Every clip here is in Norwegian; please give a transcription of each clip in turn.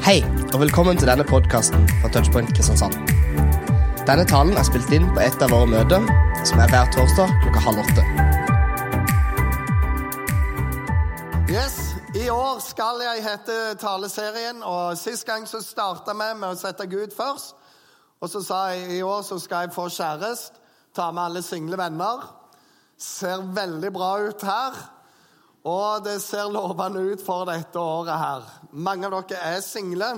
Hei, og velkommen til denne podkasten fra Touchpoint Kristiansand. Denne talen er spilt inn på et av våre møter, som er hver torsdag klokka halv åtte. Yes, I år skal jeg hete taleserien, og sist gang så starta vi med å sette Gud først. Og så sa jeg i år så skal jeg få kjæreste, ta med alle single venner. Ser veldig bra ut her. Og det ser lovende ut for dette året her. Mange av dere er single.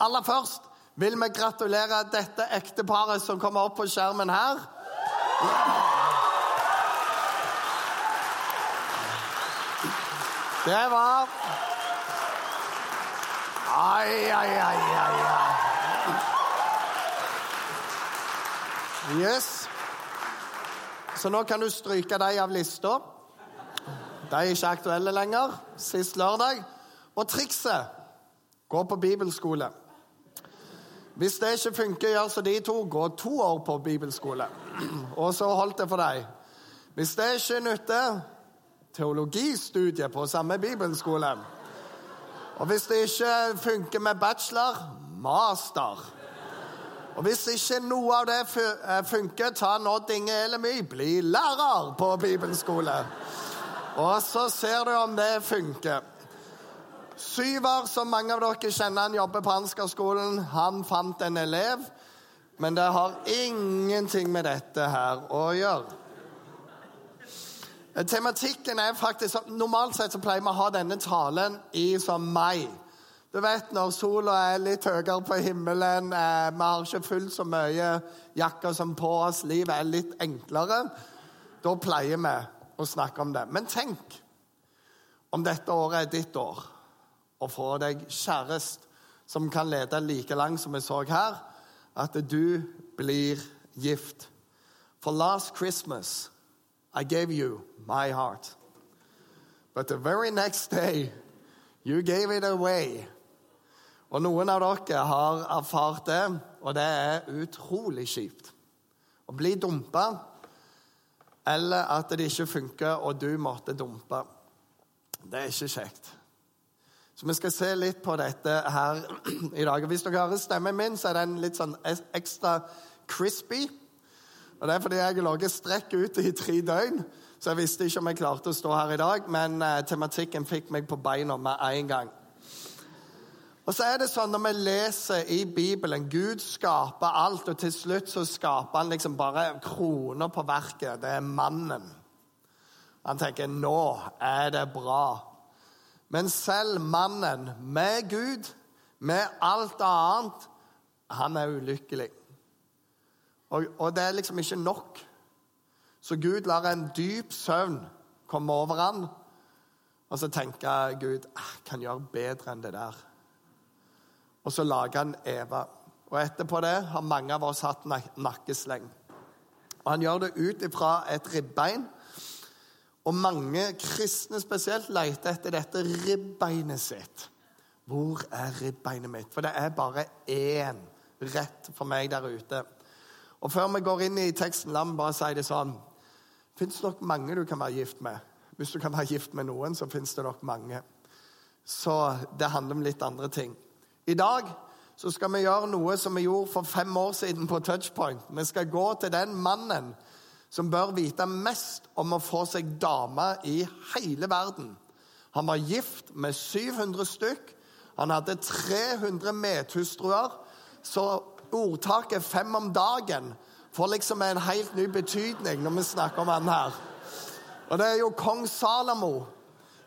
Aller først vil vi gratulere dette ekteparet som kommer opp på skjermen her. Det var Ai, ai, ai, ai, ai. Yes. Så nå kan du stryke deg av lista. De er ikke aktuelle lenger. Sist lørdag. Og trikset gå på bibelskole. Hvis det ikke funker, gjør som de to. Gå to år på bibelskole. Og så holdt det for deg. Hvis det ikke nytter, teologistudie på samme bibelskole. Og hvis det ikke funker med bachelor, master. Og hvis ikke noe av det funker, ta Odd Inge Elemy, bli lærer på bibelskole. Og så ser du om det funker. Syver, som mange av dere kjenner, han jobber på Ansgarskolen. Han fant en elev, men det har ingenting med dette her å gjøre. Tematikken er faktisk Normalt sett så pleier vi å ha denne talen i som mai. Du vet når sola er litt høyere på himmelen, eh, vi har ikke fullt så mye jakker som på oss, livet er litt enklere. Da pleier vi å snakke om det. Men tenk om dette året er ditt år, å få deg kjæreste som kan lede like langt som vi så her, at du blir gift. For last Christmas I gave you my heart. But the very next day you gave it away. Og noen av dere har erfart det, og det er utrolig kjipt. Å bli dumpa eller at det ikke funker, og du måtte dumpe. Det er ikke kjekt. Så vi skal se litt på dette her i dag. Hvis dere hører stemmen min, så er den litt sånn ekstra crispy. Og Det er fordi jeg har ligget strekk ute i tre døgn, så jeg visste ikke om jeg klarte å stå her i dag. Men eh, tematikken fikk meg på beina med en gang. Og så er det sånn Når vi leser i Bibelen Gud skaper alt, og til slutt så skaper han liksom bare kroner på verket. Det er mannen. Han tenker 'nå er det bra'. Men selv mannen, med Gud, med alt annet, han er ulykkelig. Og, og det er liksom ikke nok. Så Gud lar en dyp søvn komme over han, og så tenker Gud jeg «Ah, kan gjøre bedre enn det der. Og så lager han Eva. Og etterpå det har mange av oss hatt nakkesleng. Og han gjør det ut ifra et ribbein. Og mange kristne spesielt leter etter dette ribbeinet sitt. Hvor er ribbeinet mitt? For det er bare én rett for meg der ute. Og Før vi går inn i teksten, la meg bare si det sånn Det nok mange du kan være gift med. Hvis du kan være gift med noen, så fins det nok mange. Så det handler om litt andre ting. I dag så skal vi gjøre noe som vi gjorde for fem år siden på Touchpoint. Vi skal gå til den mannen som bør vite mest om å få seg dame i hele verden. Han var gift med 700 stykk. Han hadde 300 medhustruer. Så ordtaket 'fem om dagen' får liksom en helt ny betydning når vi snakker om han her. Og det er jo kong Salomo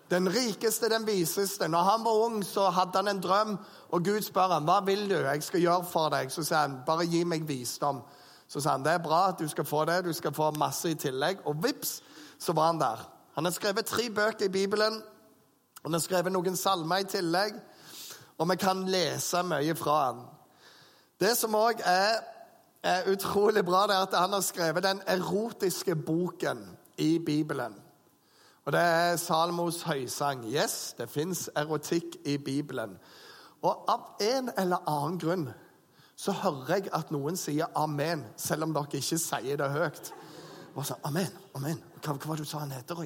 den rikeste, den viseste. Når han var ung, så hadde han en drøm, og Gud spør ham, hva vil du jeg skal gjøre for deg. Så sier han, bare gi meg visdom. Så sa han, det er bra at du skal få det, du skal få masse i tillegg. Og vips, så var han der. Han har skrevet tre bøker i Bibelen. Han har skrevet noen salmer i tillegg. Og vi kan lese mye fra han. Det som òg er, er utrolig bra, det er at han har skrevet den erotiske boken i Bibelen. Og det er Salmos høysang. Yes, det fins erotikk i Bibelen. Og av en eller annen grunn så hører jeg at noen sier amen, selv om dere ikke sier det høyt. Og så, amen, amen. Hva, hva var det du sa han heter,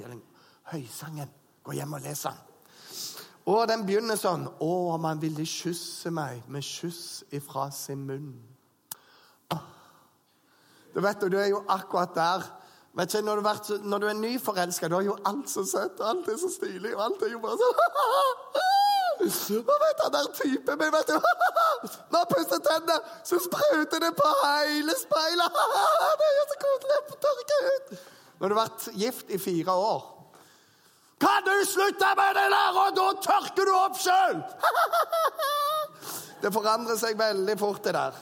Høysangen. Gå hjem og les den. Og den begynner sånn Å, om han ville kysse meg med kyss ifra sin munn. Du vet, du er jo akkurat der. Vet ikke, når du, vært, når du er nyforelska, da er jo alt så søtt, og alt er så stilig, og alt er jo bare sånn Hva vet du, der typen min, vet du Når han pusser tennene, så spruter det på hele speilet! Det er jo så koselig å tørke ut! Når du har vært gift i fire år Kan du slutte med det der, og da tørker du opp sjøl! Det forandrer seg veldig fort, det der.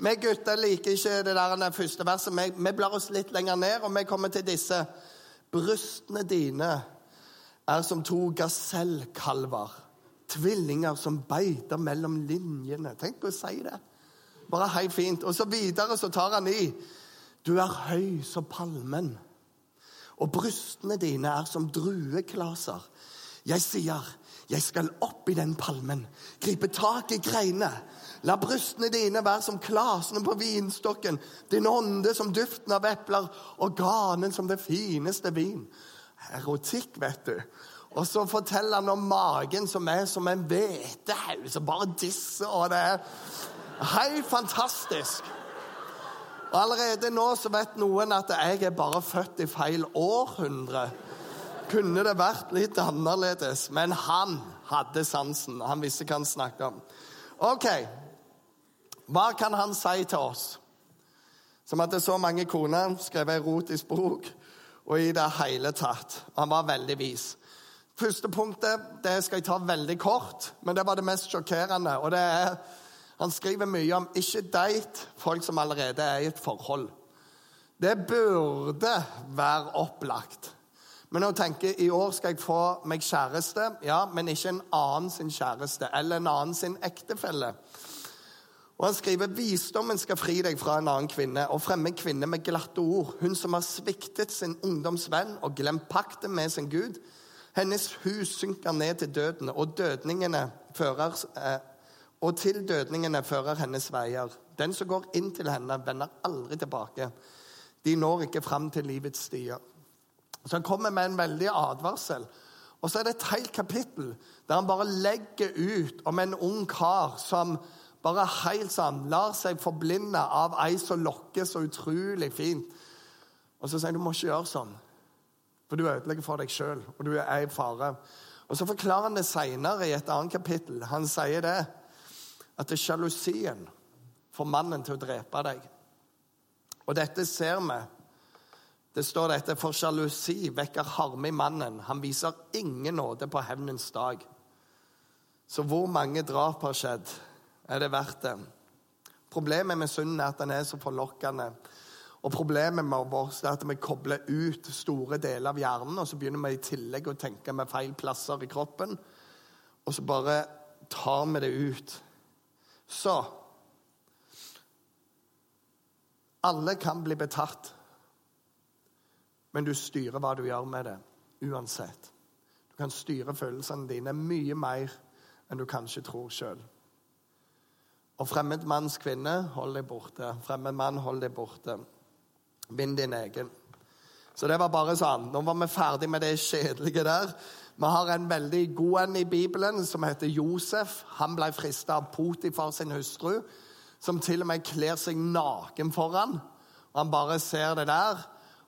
Vi gutter liker ikke det der den første verset. Vi, vi blar oss litt lenger ned, og vi kommer til disse. Brystene dine er som to gasellkalver. Tvillinger som beiter mellom linjene. Tenk å si det. Bare hei fint. Og så videre så tar han i. Du er høy som palmen, og brystene dine er som drueklaser. Jeg sier, jeg skal opp i den palmen, gripe tak i greinene. La brystene dine være som klasene på vinstokken, din ånde som duften av epler, og ganen som det fineste vin. Erotikk, vet du. Og så forteller han om magen som er som en hvetehaug som bare disser, og det er helt fantastisk. Og Allerede nå så vet noen at jeg er bare født i feil århundre. Kunne det vært litt annerledes? Men han hadde sansen. Han visste hva han snakket om. Ok, hva kan han si til oss? Som at det er så mange koner, skrev erotisk bok, og i det hele tatt. Han var veldig vis. Første punktet det skal jeg ta veldig kort, men det var det mest sjokkerende. og det er han skriver mye om ikke date folk som allerede er i et forhold. Det burde være opplagt. Men hun tenker i år skal jeg få meg kjæreste, ja, men ikke en annen sin kjæreste eller en annen sin ektefelle. Og Han skriver visdommen skal fri deg fra en annen kvinne og fremme en kvinne med glatte ord. Hun som har sviktet sin ungdomsvenn og glemt pakten med sin Gud. Hennes hus synker ned til døden, og fører eh, og til dødningene fører hennes veier. Den som går inn til henne, vender aldri tilbake. De når ikke fram til livets stier. Så han kommer med en veldig advarsel. Og så er det et helt kapittel der han bare legger ut om en ung kar som bare helt sånn lar seg forblinde av ei som lokker så utrolig fint. Og så sier han du må ikke gjøre sånn, for du ødelegger for deg sjøl, og du er i fare. Og Så forklarer han det seinere i et annet kapittel. Han sier det at det er sjalusien får mannen til å drepe deg. Og dette ser vi. Det står dette for sjalusi vekker harme i mannen. Han viser ingen nåde på hevnens dag. Så hvor mange drap har skjedd? Er det verdt det? Problemet med synden er at den er så forlokkende. Og Problemet med oss er at vi kobler ut store deler av hjernen, og så begynner vi i tillegg å tenke med feil plasser i kroppen. Og så bare tar vi det ut. Så Alle kan bli betatt, men du styrer hva du gjør med det uansett. Du kan styre følelsene dine mye mer enn du kanskje tror sjøl. Og fremmed manns kvinne, hold deg borte. Fremmed mann, hold deg borte. Vinn din egen. Så det var bare sånn. Nå var vi ferdig med det kjedelige der. Vi har en veldig god en i Bibelen som heter Josef. Han ble frista av Potifar sin hustru, som til og med kler seg naken foran. Han bare ser det der,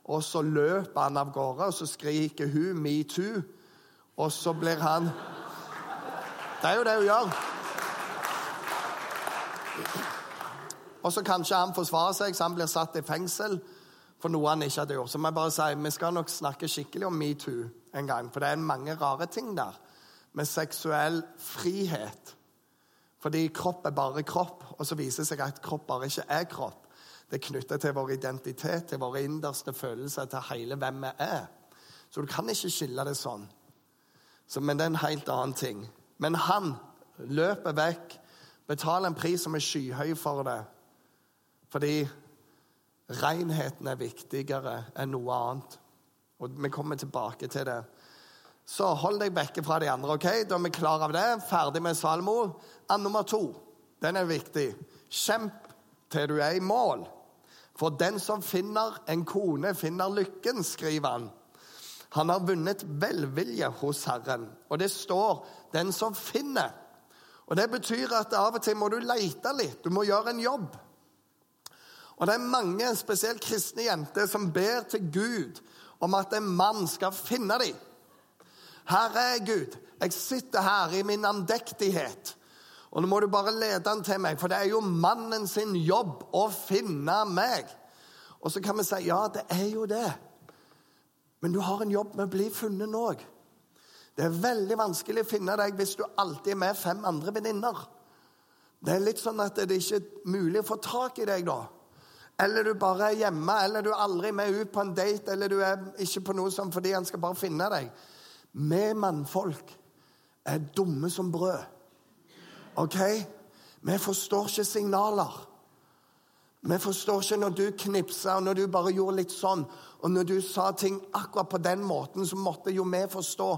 og så løper han av gårde, og så skriker hun 'metoo', og så blir han Det er jo det hun gjør. Og så kanskje han forsvarer seg, så han blir satt i fengsel for noe han ikke hadde gjort. Så må jeg bare si, Vi skal nok snakke skikkelig om metoo en gang, for det er mange rare ting der med seksuell frihet. Fordi kropp er bare kropp, og så viser det seg at kropp bare ikke er kropp. Det er knyttet til vår identitet, til våre innerste følelser, til hele hvem vi er. Så du kan ikke skille det sånn. Så, men det er en helt annen ting. Men han løper vekk, betaler en pris som er skyhøy for det. Fordi renheten er viktigere enn noe annet. Og vi kommer tilbake til det. Så hold deg vekke fra de andre. ok? Da er vi klar av det. Ferdig med Salmo. And nummer to. Den er viktig. Kjemp til du er i mål. For den som finner en kone, finner lykken, skriver han. Han har vunnet velvilje hos Herren. Og det står 'den som finner'. Og Det betyr at av og til må du lete litt. Du må gjøre en jobb. Og det er mange, spesielt kristne jenter, som ber til Gud om at en mann skal finne dem. Herre er Gud, jeg sitter her i min andektighet. Og nå må du bare lede han til meg, for det er jo mannen sin jobb å finne meg. Og så kan vi si ja, det er jo det. Men du har en jobb med å bli funnet òg. Det er veldig vanskelig å finne deg hvis du alltid er med fem andre venninner. Det er litt sånn at det ikke er mulig å få tak i deg da. Eller du bare er hjemme, eller du er aldri med ut på en date, eller du er ikke på noe sånn fordi han skal bare finne deg. Vi mannfolk er dumme som brød. OK? Vi forstår ikke signaler. Vi forstår ikke når du knipsa, og når du bare gjorde litt sånn, og når du sa ting akkurat på den måten, så måtte jo vi forstå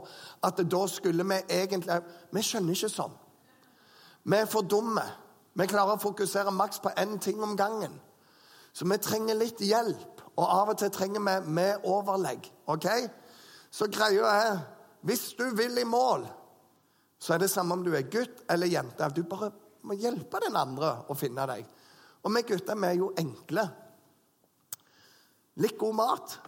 at da skulle vi egentlig Vi skjønner ikke sånn. Vi er for dumme. Vi klarer å fokusere maks på én ting om gangen. Så vi trenger litt hjelp, og av og til trenger vi med overlegg. ok? Så greia er Hvis du vil i mål, så er det samme om du er gutt eller jente. Du bare må hjelpe den andre å finne deg. Og vi gutter vi er jo enkle. Litt god mat.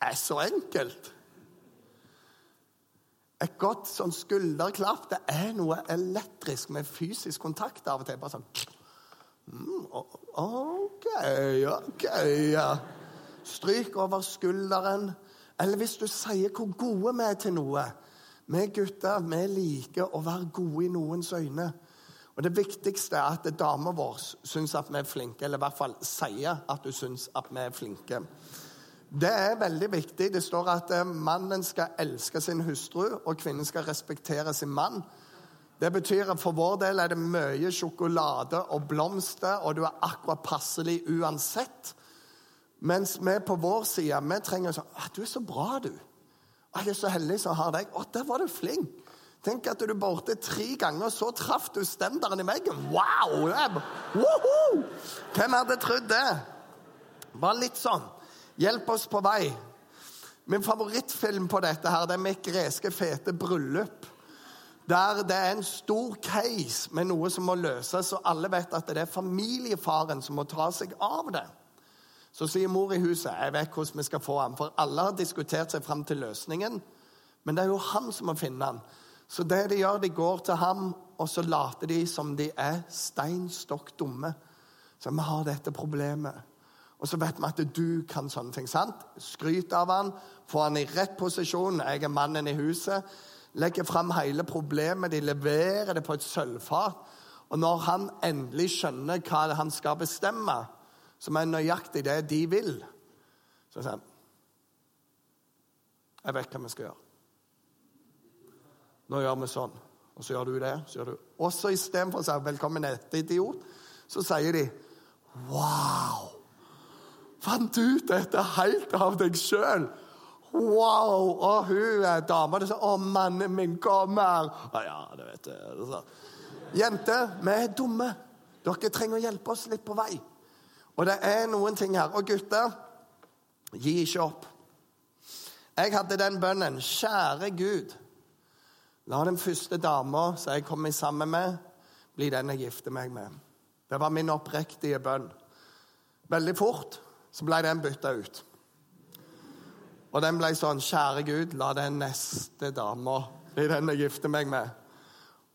er så enkelt. Et godt sånn skulderklapp det er noe elektrisk med fysisk kontakt av og til. Bare sånn mm, OK, OK, ja. Stryk over skulderen. Eller hvis du sier hvor gode vi er til noe. Vi gutter vi liker å være gode i noens øyne. Og Det viktigste er at dama vår syns at vi er flinke, eller i hvert fall sier at du syns at vi er flinke. Det er veldig viktig. Det står at eh, mannen skal elske sin hustru, og kvinnen skal respektere sin mann. Det betyr at for vår del er det mye sjokolade og blomster, og du er akkurat passelig uansett. Mens vi på vår side vi trenger sånn «Ah, 'Du er så bra, du.' Jeg er så heldig som har deg. Å, der var du flink. Tenk at du borte tre ganger, så traff du stenderen i veggen. Wow! Hvem hadde trodd det? Bare litt sånn. Hjelp oss på vei. Min favorittfilm på dette her, det er mitt greske fete bryllup. Der det er en stor case med noe som må løses, og alle vet at det er familiefaren som må ta seg av det. Så sier mor i huset jeg vet hvordan vi skal få ham. For alle har diskutert seg fram til løsningen, men det er jo han som må finne ham. Så det de gjør, de går til ham, og så later de som de er stein stokk dumme. Så vi har dette problemet. Og så vet vi at du kan sånne ting. sant? Skryt av han, få han i rett posisjon. Jeg er mannen i huset. Legger fram hele problemet. De leverer det på et sølvfat. Og når han endelig skjønner hva han skal bestemme, som er nøyaktig det de vil. Så sier han Jeg vet hva vi skal gjøre. Nå gjør vi sånn. Og så gjør du det. så gjør du. Også istedenfor å si 'velkommen etter, idiot', så sier de 'wow'. Fant ut dette helt av deg sjøl? Wow! Og hun dama sa 'Å, mannen min, kommer'. Å Ja, det vet jeg. Jenter, vi er dumme. Dere trenger å hjelpe oss litt på vei. Og det er noen ting her. Og gutter, gi ikke opp. Jeg hadde den bønnen. Kjære Gud, la den første dama som jeg kommer sammen med, bli den jeg gifter meg med. Det var min oppriktige bønn. Veldig fort så ble den bytta ut. Og den ble sånn Kjære Gud, la den neste dama bli den jeg gifter meg med.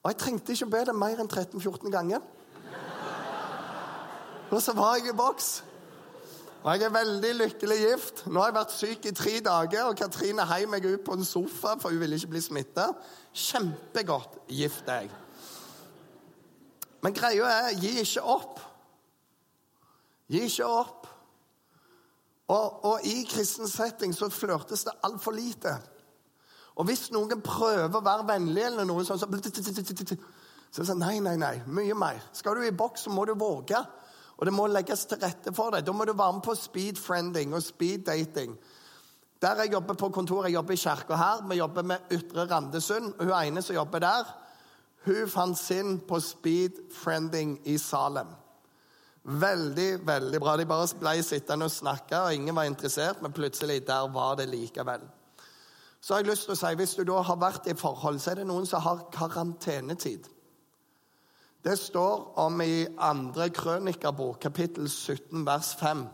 Og jeg trengte ikke å be det mer enn 13-14 ganger. Og så var jeg i boks. Og jeg er veldig lykkelig gift. Nå har jeg vært syk i tre dager, og Katrine heiv meg ut på en sofa, for hun ville ikke bli smitta. Kjempegodt gift jeg. Men greia er gi ikke opp. Gi ikke opp. Og, og i kristen setting så flørtes det altfor lite. Og hvis noen prøver å være vennlig, eller noe sånt, så, så det sånn Nei, nei, nei. Mye mer. Skal du i boks, så må du våge. Og det må legges til rette for deg. Da må du være med på speed friending og speed dating. Der jeg jobber på kontoret, jeg jobber i kirka her. Vi jobber med Ytre Randesund. Hun ene som jobber der, hun fant sin på speed friending i Salem. Veldig, veldig bra. De bare ble sittende og snakke, og ingen var interessert, men plutselig der var det likevel. Så har jeg lyst til å si, Hvis du da har vært i forhold, så er det noen som har karantenetid. Det står om i andre krønikerbok, kapittel 17, vers 5.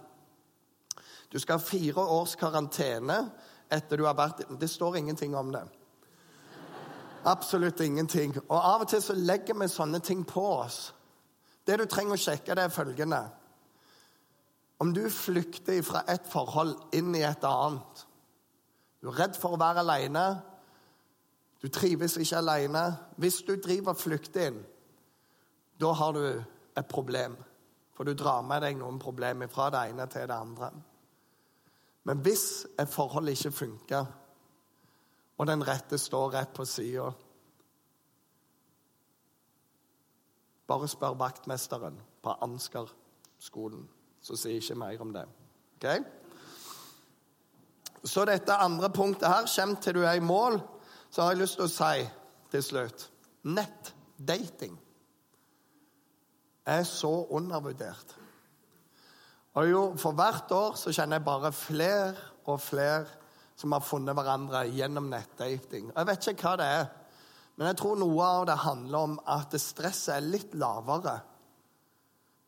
Du skal ha fire års karantene etter du har vært Det står ingenting om det. Absolutt ingenting. Og Av og til så legger vi sånne ting på oss. Det du trenger å sjekke, det er følgende Om du flykter fra et forhold inn i et annet Du er redd for å være alene. Du trives ikke alene. Hvis du driver og flykter inn, da har du et problem. For du drar med deg noen problemer fra det ene til det andre. Men hvis et forhold ikke funker, og den rette står rett på sida Bare spør vaktmesteren på Ansgar-skolen, så sier ikke mer om det. Okay? Så dette andre punktet her, kommer til du er i mål, så har jeg lyst til å si til slutt nettdating er så undervurdert. Og jo, For hvert år så kjenner jeg bare flere og flere som har funnet hverandre gjennom nettdating. Jeg vet ikke hva det er, men jeg tror noe av det handler om at stresset er litt lavere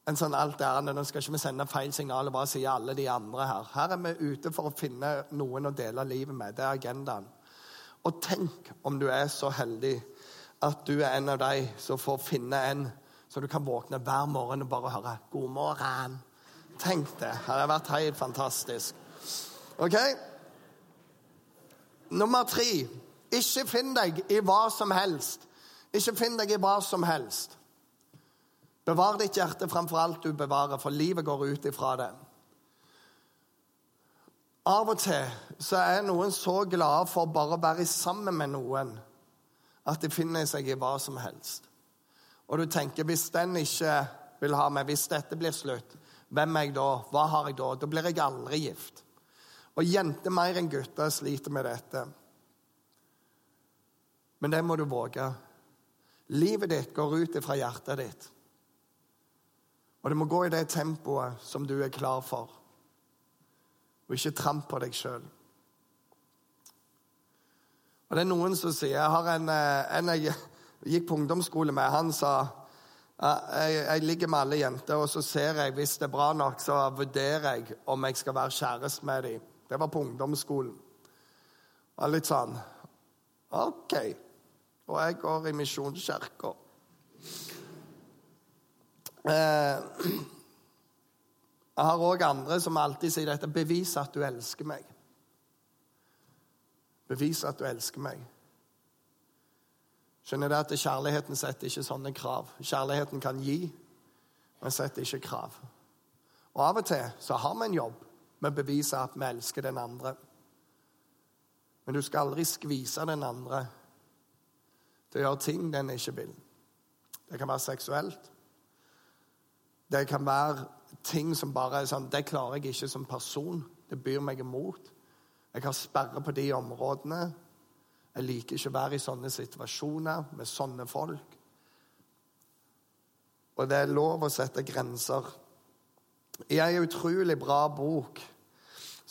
enn sånn alt det andre. Nå skal ikke vi sende feil signal og bare si alle de andre her. Her er vi ute for å finne noen å dele livet med. Det er agendaen. Og tenk om du er så heldig at du er en av de som får finne en så du kan våkne hver morgen og bare høre 'God morgen'. Tenk det. Hadde vært helt fantastisk. OK? Nummer tre. Ikke finn deg i hva som helst. Ikke finn deg i hva som helst. Bevar ditt hjerte framfor alt du bevarer, for livet går ut ifra det. Av og til så er noen så glade for bare å være sammen med noen at de finner seg i hva som helst. Og du tenker hvis den ikke vil ha meg, hvis dette blir slutt, hvem er jeg da? Hva har jeg da? Da blir jeg aldri gift. Og jenter mer enn gutter sliter med dette. Men det må du våge. Livet ditt går ut fra hjertet ditt. Og det må gå i det tempoet som du er klar for. Og ikke tramp på deg sjøl. Og det er noen som sier Jeg har en, eh, en jeg gikk på ungdomsskole med. Han sa jeg, jeg, ligger med alle jenter, og så ser jeg, hvis det er bra nok, så vurderer jeg om jeg skal være kjæreste med dem. Det var på ungdomsskolen. Og litt sånn OK. Og jeg går i Misjonskirka. Eh, jeg har òg andre som alltid sier dette. Bevis at du elsker meg. Bevis at du elsker meg. Skjønner du at Kjærligheten setter ikke sånne krav. Kjærligheten kan gi, men setter ikke krav. Og Av og til så har vi en jobb med å bevise at vi elsker den andre. Men du skal aldri skvise den andre til å gjøre ting den ikke vil. Det kan være seksuelt. Det kan være ting som bare er sånn Det klarer jeg ikke som person. Det byr meg imot. Jeg har sperre på de områdene. Jeg liker ikke å være i sånne situasjoner med sånne folk. Og det er lov å sette grenser. I ei utrolig bra bok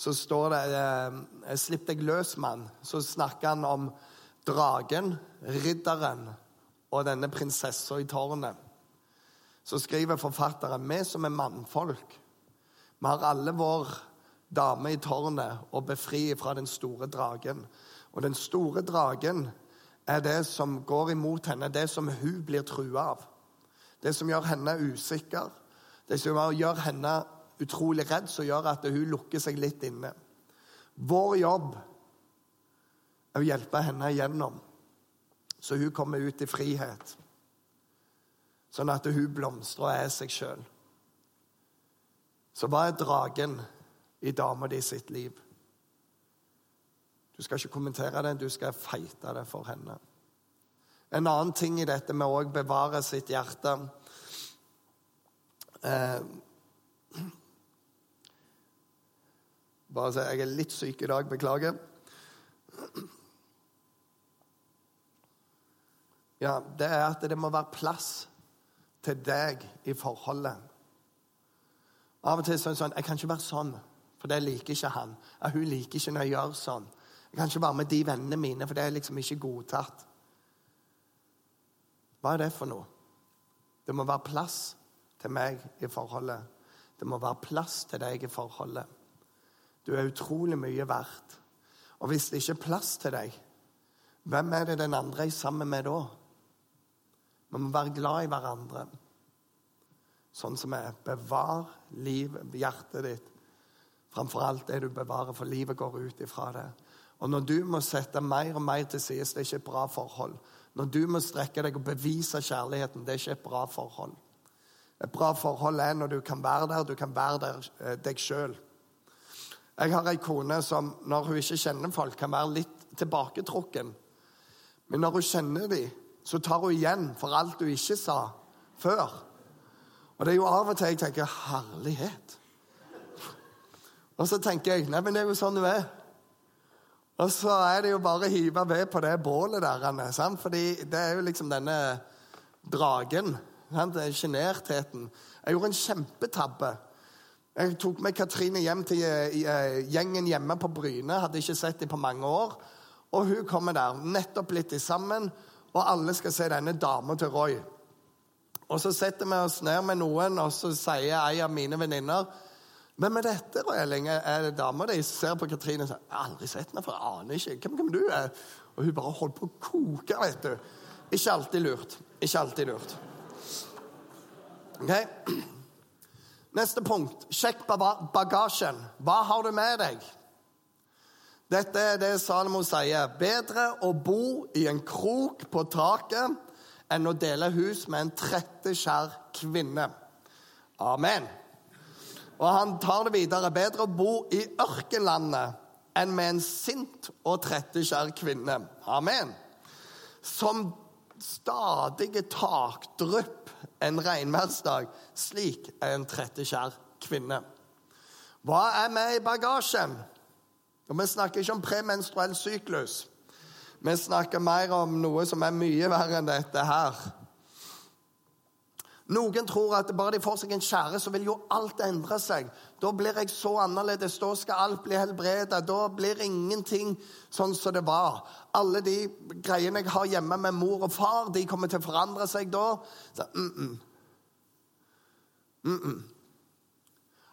så står det eh, 'Slipp deg løs, mann'. Så snakker han om dragen, ridderen og denne prinsessa i tårnet. Så skriver forfatteren vi som er mannfolk, vi har alle vår dame i tårnet og befri fra den store dragen. Og den store dragen er det som går imot henne, det som hun blir trua av. Det som gjør henne usikker, det som gjør henne utrolig redd, som gjør at hun lukker seg litt inne. Vår jobb å hjelpe henne igjennom, så hun kommer ut i frihet. Sånn at hun blomstrer og er seg sjøl. Så hva er dragen i dama di sitt liv? Du skal ikke kommentere det, du skal feite det for henne. En annen ting i dette med å bevare sitt hjerte eh, Bare si jeg er litt syk i dag. Beklager. Ja, Det er at det må være plass til deg i forholdet. Av og til så er det sånn Jeg kan ikke være sånn, for det liker ikke han. Ja, hun liker ikke når jeg gjør sånn. Jeg kan ikke være med de vennene mine, for det er liksom ikke godtatt. Hva er det for noe? Det må være plass til meg i forholdet. Det må være plass til deg i forholdet. Du er utrolig mye verdt. Og hvis det ikke er plass til deg, hvem er det den andre er sammen med da? Vi må være glad i hverandre. Sånn som er. Bevar livet, hjertet ditt, framfor alt det du bevarer, for livet går ut ifra det. Og når du må sette mer og mer til side, det er ikke et bra forhold. Når du må strekke deg og bevise kjærligheten, det er ikke et bra forhold. Et bra forhold er når du kan være der, du kan være der eh, deg sjøl. Jeg har ei kone som når hun ikke kjenner folk, kan være litt tilbaketrukken. Men når hun kjenner dem, så tar hun igjen for alt hun ikke sa før. Og det er jo av og til jeg tenker 'herlighet'. Og så tenker jeg nei, men det er jo sånn hun er. Og så er det jo bare å hive ved på det bålet der. Sant? Fordi det er jo liksom denne dragen. Sjenertheten. Jeg gjorde en kjempetabbe. Jeg tok med Katrine hjem til uh, gjengen hjemme på Bryne. Hadde ikke sett dem på mange år. Og hun kommer der, nettopp blitt sammen, og alle skal se denne dama til Roy. Og Så setter vi oss ned med noen, og så sier ei av mine venninner hvem er dette, Røeling? Er det dama di? Ser på Katrine og sier jeg har aldri sett henne, for jeg aner ikke. Hvem, hvem du er? Og hun bare holdt på å koke, vet du. Ikke alltid lurt. Ikke alltid lurt. Ok? Neste punkt. Sjekk bagasjen. Hva har du med deg? Dette er det Salomo sier. Bedre å bo i en krok på taket enn å dele hus med en tretteskjær kvinne. Amen. Og han tar det videre. Bedre å bo i ørkenlandet enn med en sint og tretteskjær kvinne. Amen. Som stadige takdrypp en regnværsdag. Slik er en tretteskjær kvinne. Hva er med i bagasjen? Og Vi snakker ikke om premenstruell syklus. Vi snakker mer om noe som er mye verre enn dette her. Noen tror at bare de får seg en kjære, så vil jo alt endre seg. Da blir jeg så annerledes. Da skal alt bli helbredet. Da blir ingenting sånn som det var. Alle de greiene jeg har hjemme med mor og far, de kommer til å forandre seg da. Så, mm -mm. Mm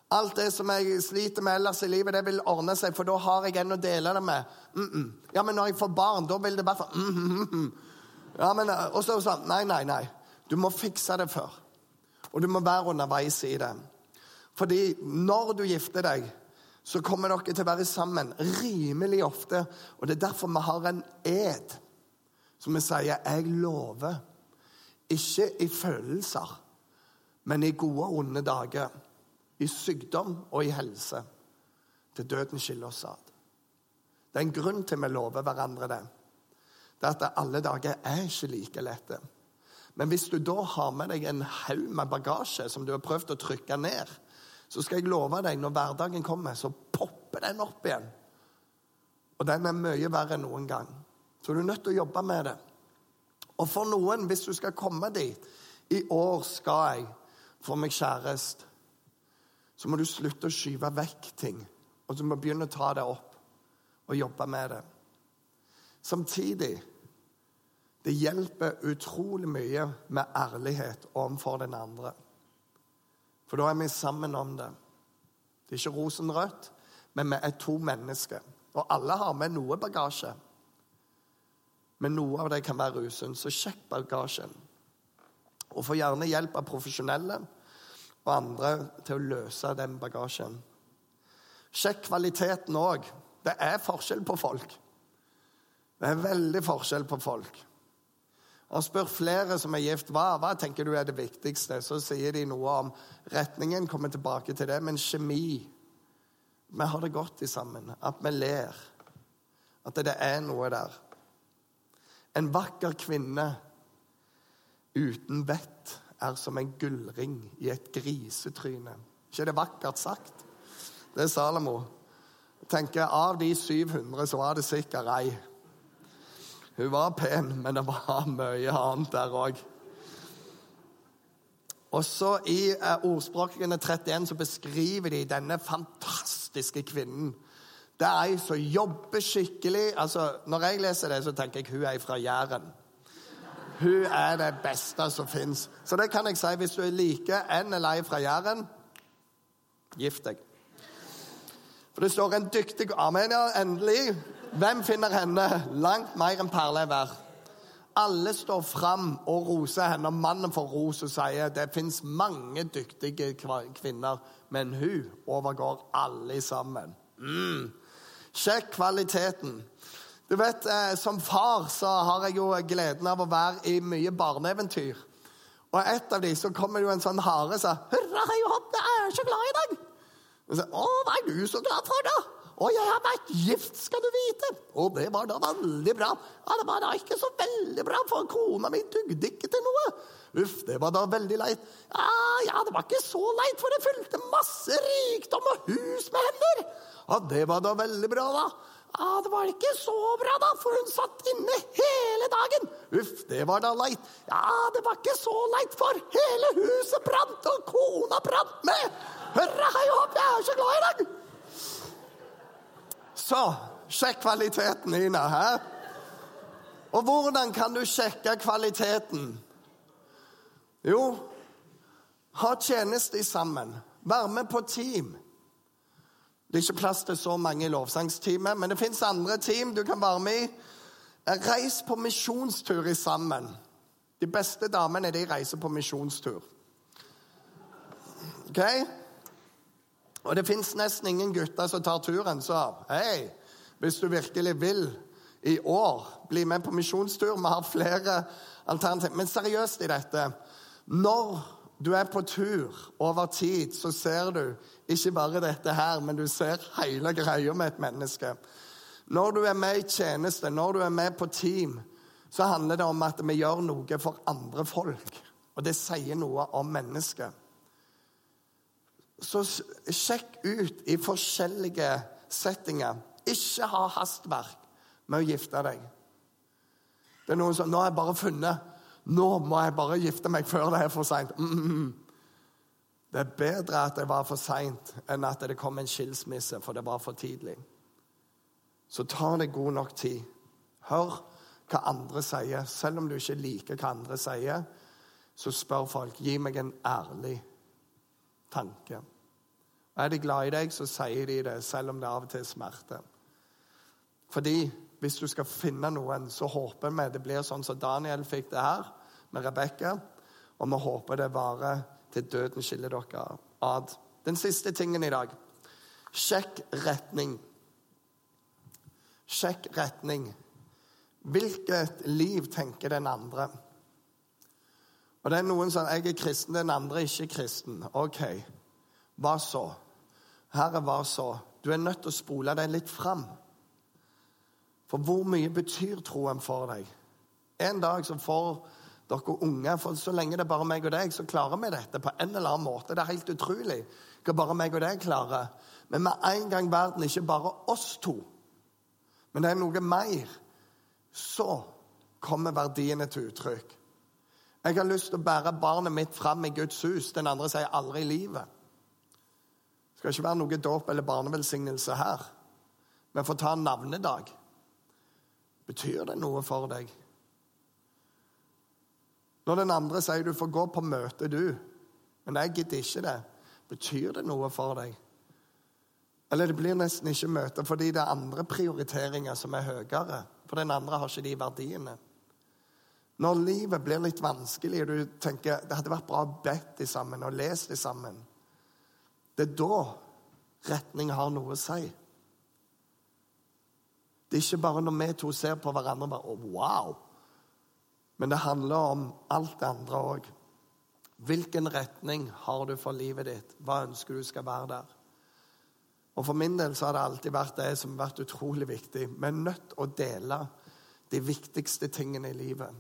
Alt det som jeg sliter med ellers i livet, det vil ordne seg, for da har jeg en å dele det med. Ja, men når jeg får barn, da vil det bare mm, Ja, men, Og så sånn Nei, nei, nei. Du må fikse det før. Og du må være underveis i det. Fordi når du gifter deg, så kommer dere til å være sammen rimelig ofte. Og det er derfor vi har en ed som vi sier 'jeg lover'. Ikke i følelser, men i gode og onde dager. I sykdom og i helse. Til døden skiller oss ad. Det er en grunn til vi lover hverandre det. Det er at alle dager er ikke like lette. Men hvis du da har med deg en haug med bagasje som du har prøvd å trykke ned, så skal jeg love deg, når hverdagen kommer, så popper den opp igjen. Og den er mye verre enn noen gang. Så du er nødt til å jobbe med det. Og for noen, hvis du skal komme dit I år skal jeg få meg kjæreste. Så må du slutte å skyve vekk ting, og så må du begynne å ta det opp og jobbe med det. Samtidig det hjelper utrolig mye med ærlighet overfor den andre. For da er vi sammen om det. Det er ikke rosenrødt, men vi er to mennesker. Og alle har med noe bagasje. Men noe av det kan være usunt, så sjekk bagasjen. Og få gjerne hjelp av profesjonelle og andre til å løse den bagasjen. Sjekk kvaliteten òg. Det er forskjell på folk. Det er veldig forskjell på folk. Og spør flere som er gift, hva, hva tenker du er det viktigste. Så sier de noe om retningen, kommer tilbake til det, men kjemi. Vi har det godt i sammen. At vi ler. At det er noe der. En vakker kvinne uten vett er som en gullring i et grisetryne. ikke det vakkert sagt? Det er Salomo. Jeg tenker Av de 700 så var det sikkert ei hun var pen, men det var mye annet der òg. Og så I eh, ordspråkene 31 så beskriver de denne fantastiske kvinnen. Det er ei som jobber skikkelig. altså Når jeg leser det, så tenker jeg hun er fra Jæren. Hun er det beste som fins. Så det kan jeg si. Hvis du liker en eller ei fra Jæren, gift deg. For det står en dyktig armenier endelig. Hvem finner henne? Langt mer enn perle er verdt. Alle står fram og roser henne, mannen får ros og sier det fins mange dyktige kvinner, men hun overgår alle sammen. Mm. Sjekk kvaliteten. Du vet, eh, Som far så har jeg jo gleden av å være i mye barneeventyr. Og et av de så kommer jo en sånn hare og sier 'Hurra, hei jeg er så glad i dag'. Og så, 'Å, hva er du så glad for, da?' 'Å, jeg har vært gift, skal du vite.' 'Å, det var da veldig bra. Ja, det var da ikke så veldig bra, for kona mi dugde ikke til noe. Uff, det var da veldig leit. Ja, ja, det var ikke så leit, for det fulgte masse rikdom og hus med hender. Ja, det var da veldig bra, da. Ja, Det var ikke så bra, da, for hun satt inne hele dagen. Uff, det var da leit. Ja, det var ikke så leit, for hele huset brant, og kona brant med. Hurra, hei hopp, jeg er så glad i dag. Så sjekk kvaliteten, Ina. Hæ? Og hvordan kan du sjekke kvaliteten? Jo, ha tjeneste sammen. Være med på team. Det er ikke plass til så mange lovsangstimer, men det fins andre team du kan være med i. Reis på misjonstur sammen. De beste damene de reiser på misjonstur. Ok? Og det fins nesten ingen gutter som tar turen, så hei, hvis du virkelig vil i år bli med på misjonstur Vi har flere alternativer. Men seriøst i dette Når du er på tur over tid, så ser du ikke bare dette her, men du ser hele greia med et menneske. Når du er med i tjeneste, når du er med på team, så handler det om at vi gjør noe for andre folk. Og det sier noe om mennesket. Så sjekk ut i forskjellige settinger. Ikke ha hastverk med å gifte deg. Det er noen som Nå har jeg bare funnet Nå må jeg bare gifte meg før det er for seint. Mm, mm. Det er bedre at det var for seint enn at det kom en skilsmisse, for det var for tidlig. Så ta deg god nok tid. Hør hva andre sier. Selv om du ikke liker hva andre sier, så spør folk. Gi meg en ærlig tanke. Er de glad i deg, så sier de det, selv om det av og til smerter. smerte. Fordi hvis du skal finne noen, så håper vi det blir sånn som Daniel fikk det her med Rebekka. Og vi håper det varer til døden skiller dere ad. Den siste tingen i dag sjekk retning. Sjekk retning. Hvilket liv tenker den andre? Og det er noen som jeg er kristen, den andre er ikke kristen. OK, hva så? Herre, hva så? Du er nødt til å spole deg litt fram. For hvor mye betyr troen for deg? En dag så får dere unge, for så lenge det er bare meg og deg, så klarer vi dette på en eller annen måte. Det er helt utrolig hva bare meg og deg klarer. Men med en gang verden ikke bare oss to, men det er noe mer, så kommer verdiene til uttrykk. Jeg har lyst til å bære barnet mitt fram i Guds hus. Den andre sier aldri i livet. Det skal ikke være noe dåp eller barnevelsignelse her. Men for å ta en navnedag Betyr det noe for deg? Når den andre sier du får gå på møte, du, men jeg gidder ikke det, betyr det noe for deg? Eller det blir nesten ikke møte fordi det er andre prioriteringer som er høyere. For den andre har ikke de verdiene. Når livet blir litt vanskelig, og du tenker det hadde vært bra å bedt sammen og lese de sammen, det er da retning har noe å si. Det er ikke bare når vi to ser på hverandre og bare, oh, wow. Men det handler om alt det andre òg. Hvilken retning har du for livet ditt? Hva ønsker du skal være der? Og For min del så har det alltid vært det som har vært utrolig viktig. Vi er nødt til å dele de viktigste tingene i livet.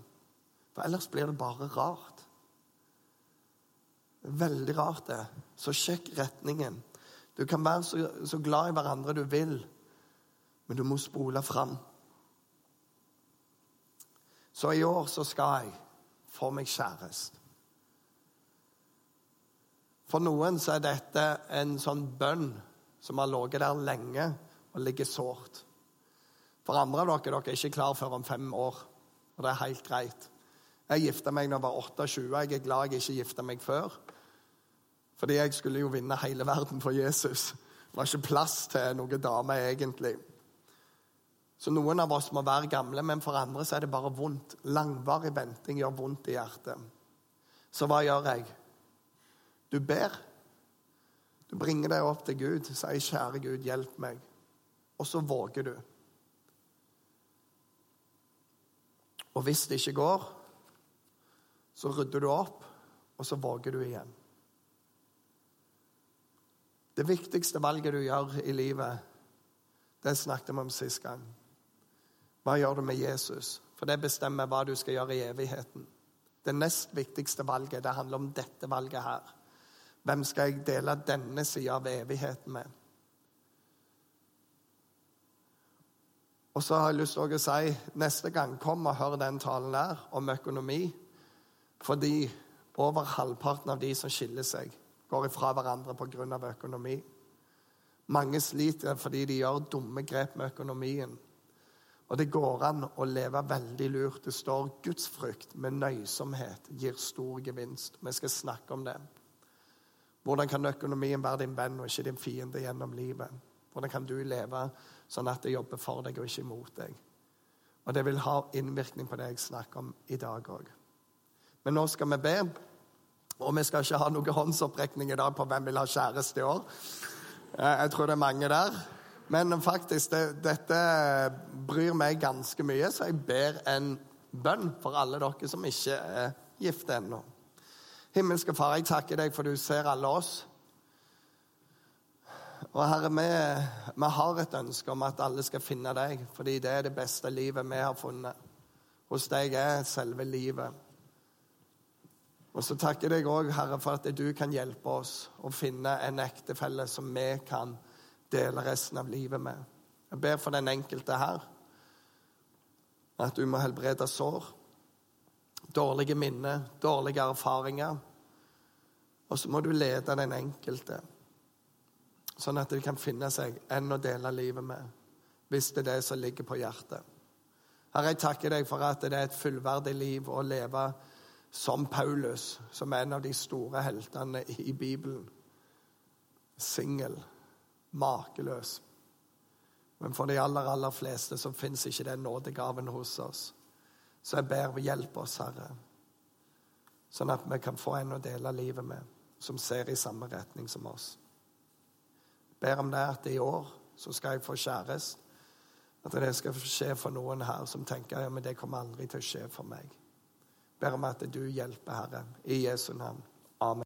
For ellers blir det bare rart. Veldig rart, det. Så sjekk retningen. Du kan være så, så glad i hverandre du vil men du må spole fram. Så i år så skal jeg få meg kjæreste. For noen så er dette en sånn bønn som har ligget der lenge og ligger sårt. For andre av dere dere er ikke klar før om fem år, og det er helt greit. Jeg gifta meg da jeg var 28. Jeg er glad jeg ikke gifta meg før. Fordi jeg skulle jo vinne hele verden for Jesus. Det var ikke plass til noen dame, egentlig. Så noen av oss må være gamle, men for andre så er det bare vondt. Langvarig venting gjør vondt i hjertet. Så hva gjør jeg? Du ber. Du bringer deg opp til Gud, sier 'Kjære Gud, hjelp meg'. Og så våger du. Og hvis det ikke går, så rydder du opp, og så våger du igjen. Det viktigste valget du gjør i livet, det snakket vi om sist gang. Hva gjør du med Jesus? For det bestemmer hva du skal gjøre i evigheten. Det nest viktigste valget det handler om dette valget her. Hvem skal jeg dele denne sida av evigheten med? Og så har jeg lyst til å si neste gang kom og hør den talen der om økonomi. Fordi over halvparten av de som skiller seg, går ifra hverandre pga. økonomi. Mange sliter fordi de gjør dumme grep med økonomien. Og det går an å leve veldig lurt. Det står gudsfrykt med nøysomhet gir stor gevinst. Vi skal snakke om det. Hvordan kan økonomien være din venn og ikke din fiende gjennom livet? Hvordan kan du leve sånn at det jobber for deg og ikke imot deg? Og det vil ha innvirkning på det jeg snakker om i dag òg. Men nå skal vi be. Og vi skal ikke ha noen håndsopprekning i dag på hvem vil ha kjæreste i år. Jeg tror det er mange der. Men faktisk, det, dette bryr meg ganske mye, så jeg ber en bønn for alle dere som ikke er gifte ennå. Himmelske Far, jeg takker deg for du ser alle oss. Og Herre, vi, vi har et ønske om at alle skal finne deg, fordi det er det beste livet vi har funnet. Hos deg er selve livet. Og så takker jeg deg òg, Herre, for at du kan hjelpe oss å finne en ektefelle som vi kan dele resten av livet med. Jeg ber for den enkelte her at du må helbrede sår, dårlige minner, dårlige erfaringer. Og så må du lede den enkelte, sånn at de kan finne seg en å dele livet med, hvis det er det som ligger på hjertet. Herre, jeg takker deg for at det er et fullverdig liv å leve som Paulus, som er en av de store heltene i Bibelen. Singel, makeløs. Men for de aller, aller fleste så fins ikke den nådegaven hos oss. Så jeg ber hjelp oss, Herre, sånn at vi kan få en å dele livet med, som ser i samme retning som oss. Jeg ber om det at i år så skal jeg få kjæreste. At det skal skje for noen her som tenker ja, men det kommer aldri til å skje for meg Jeg ber om at du hjelper, Herre, i Jesu navn. Amen.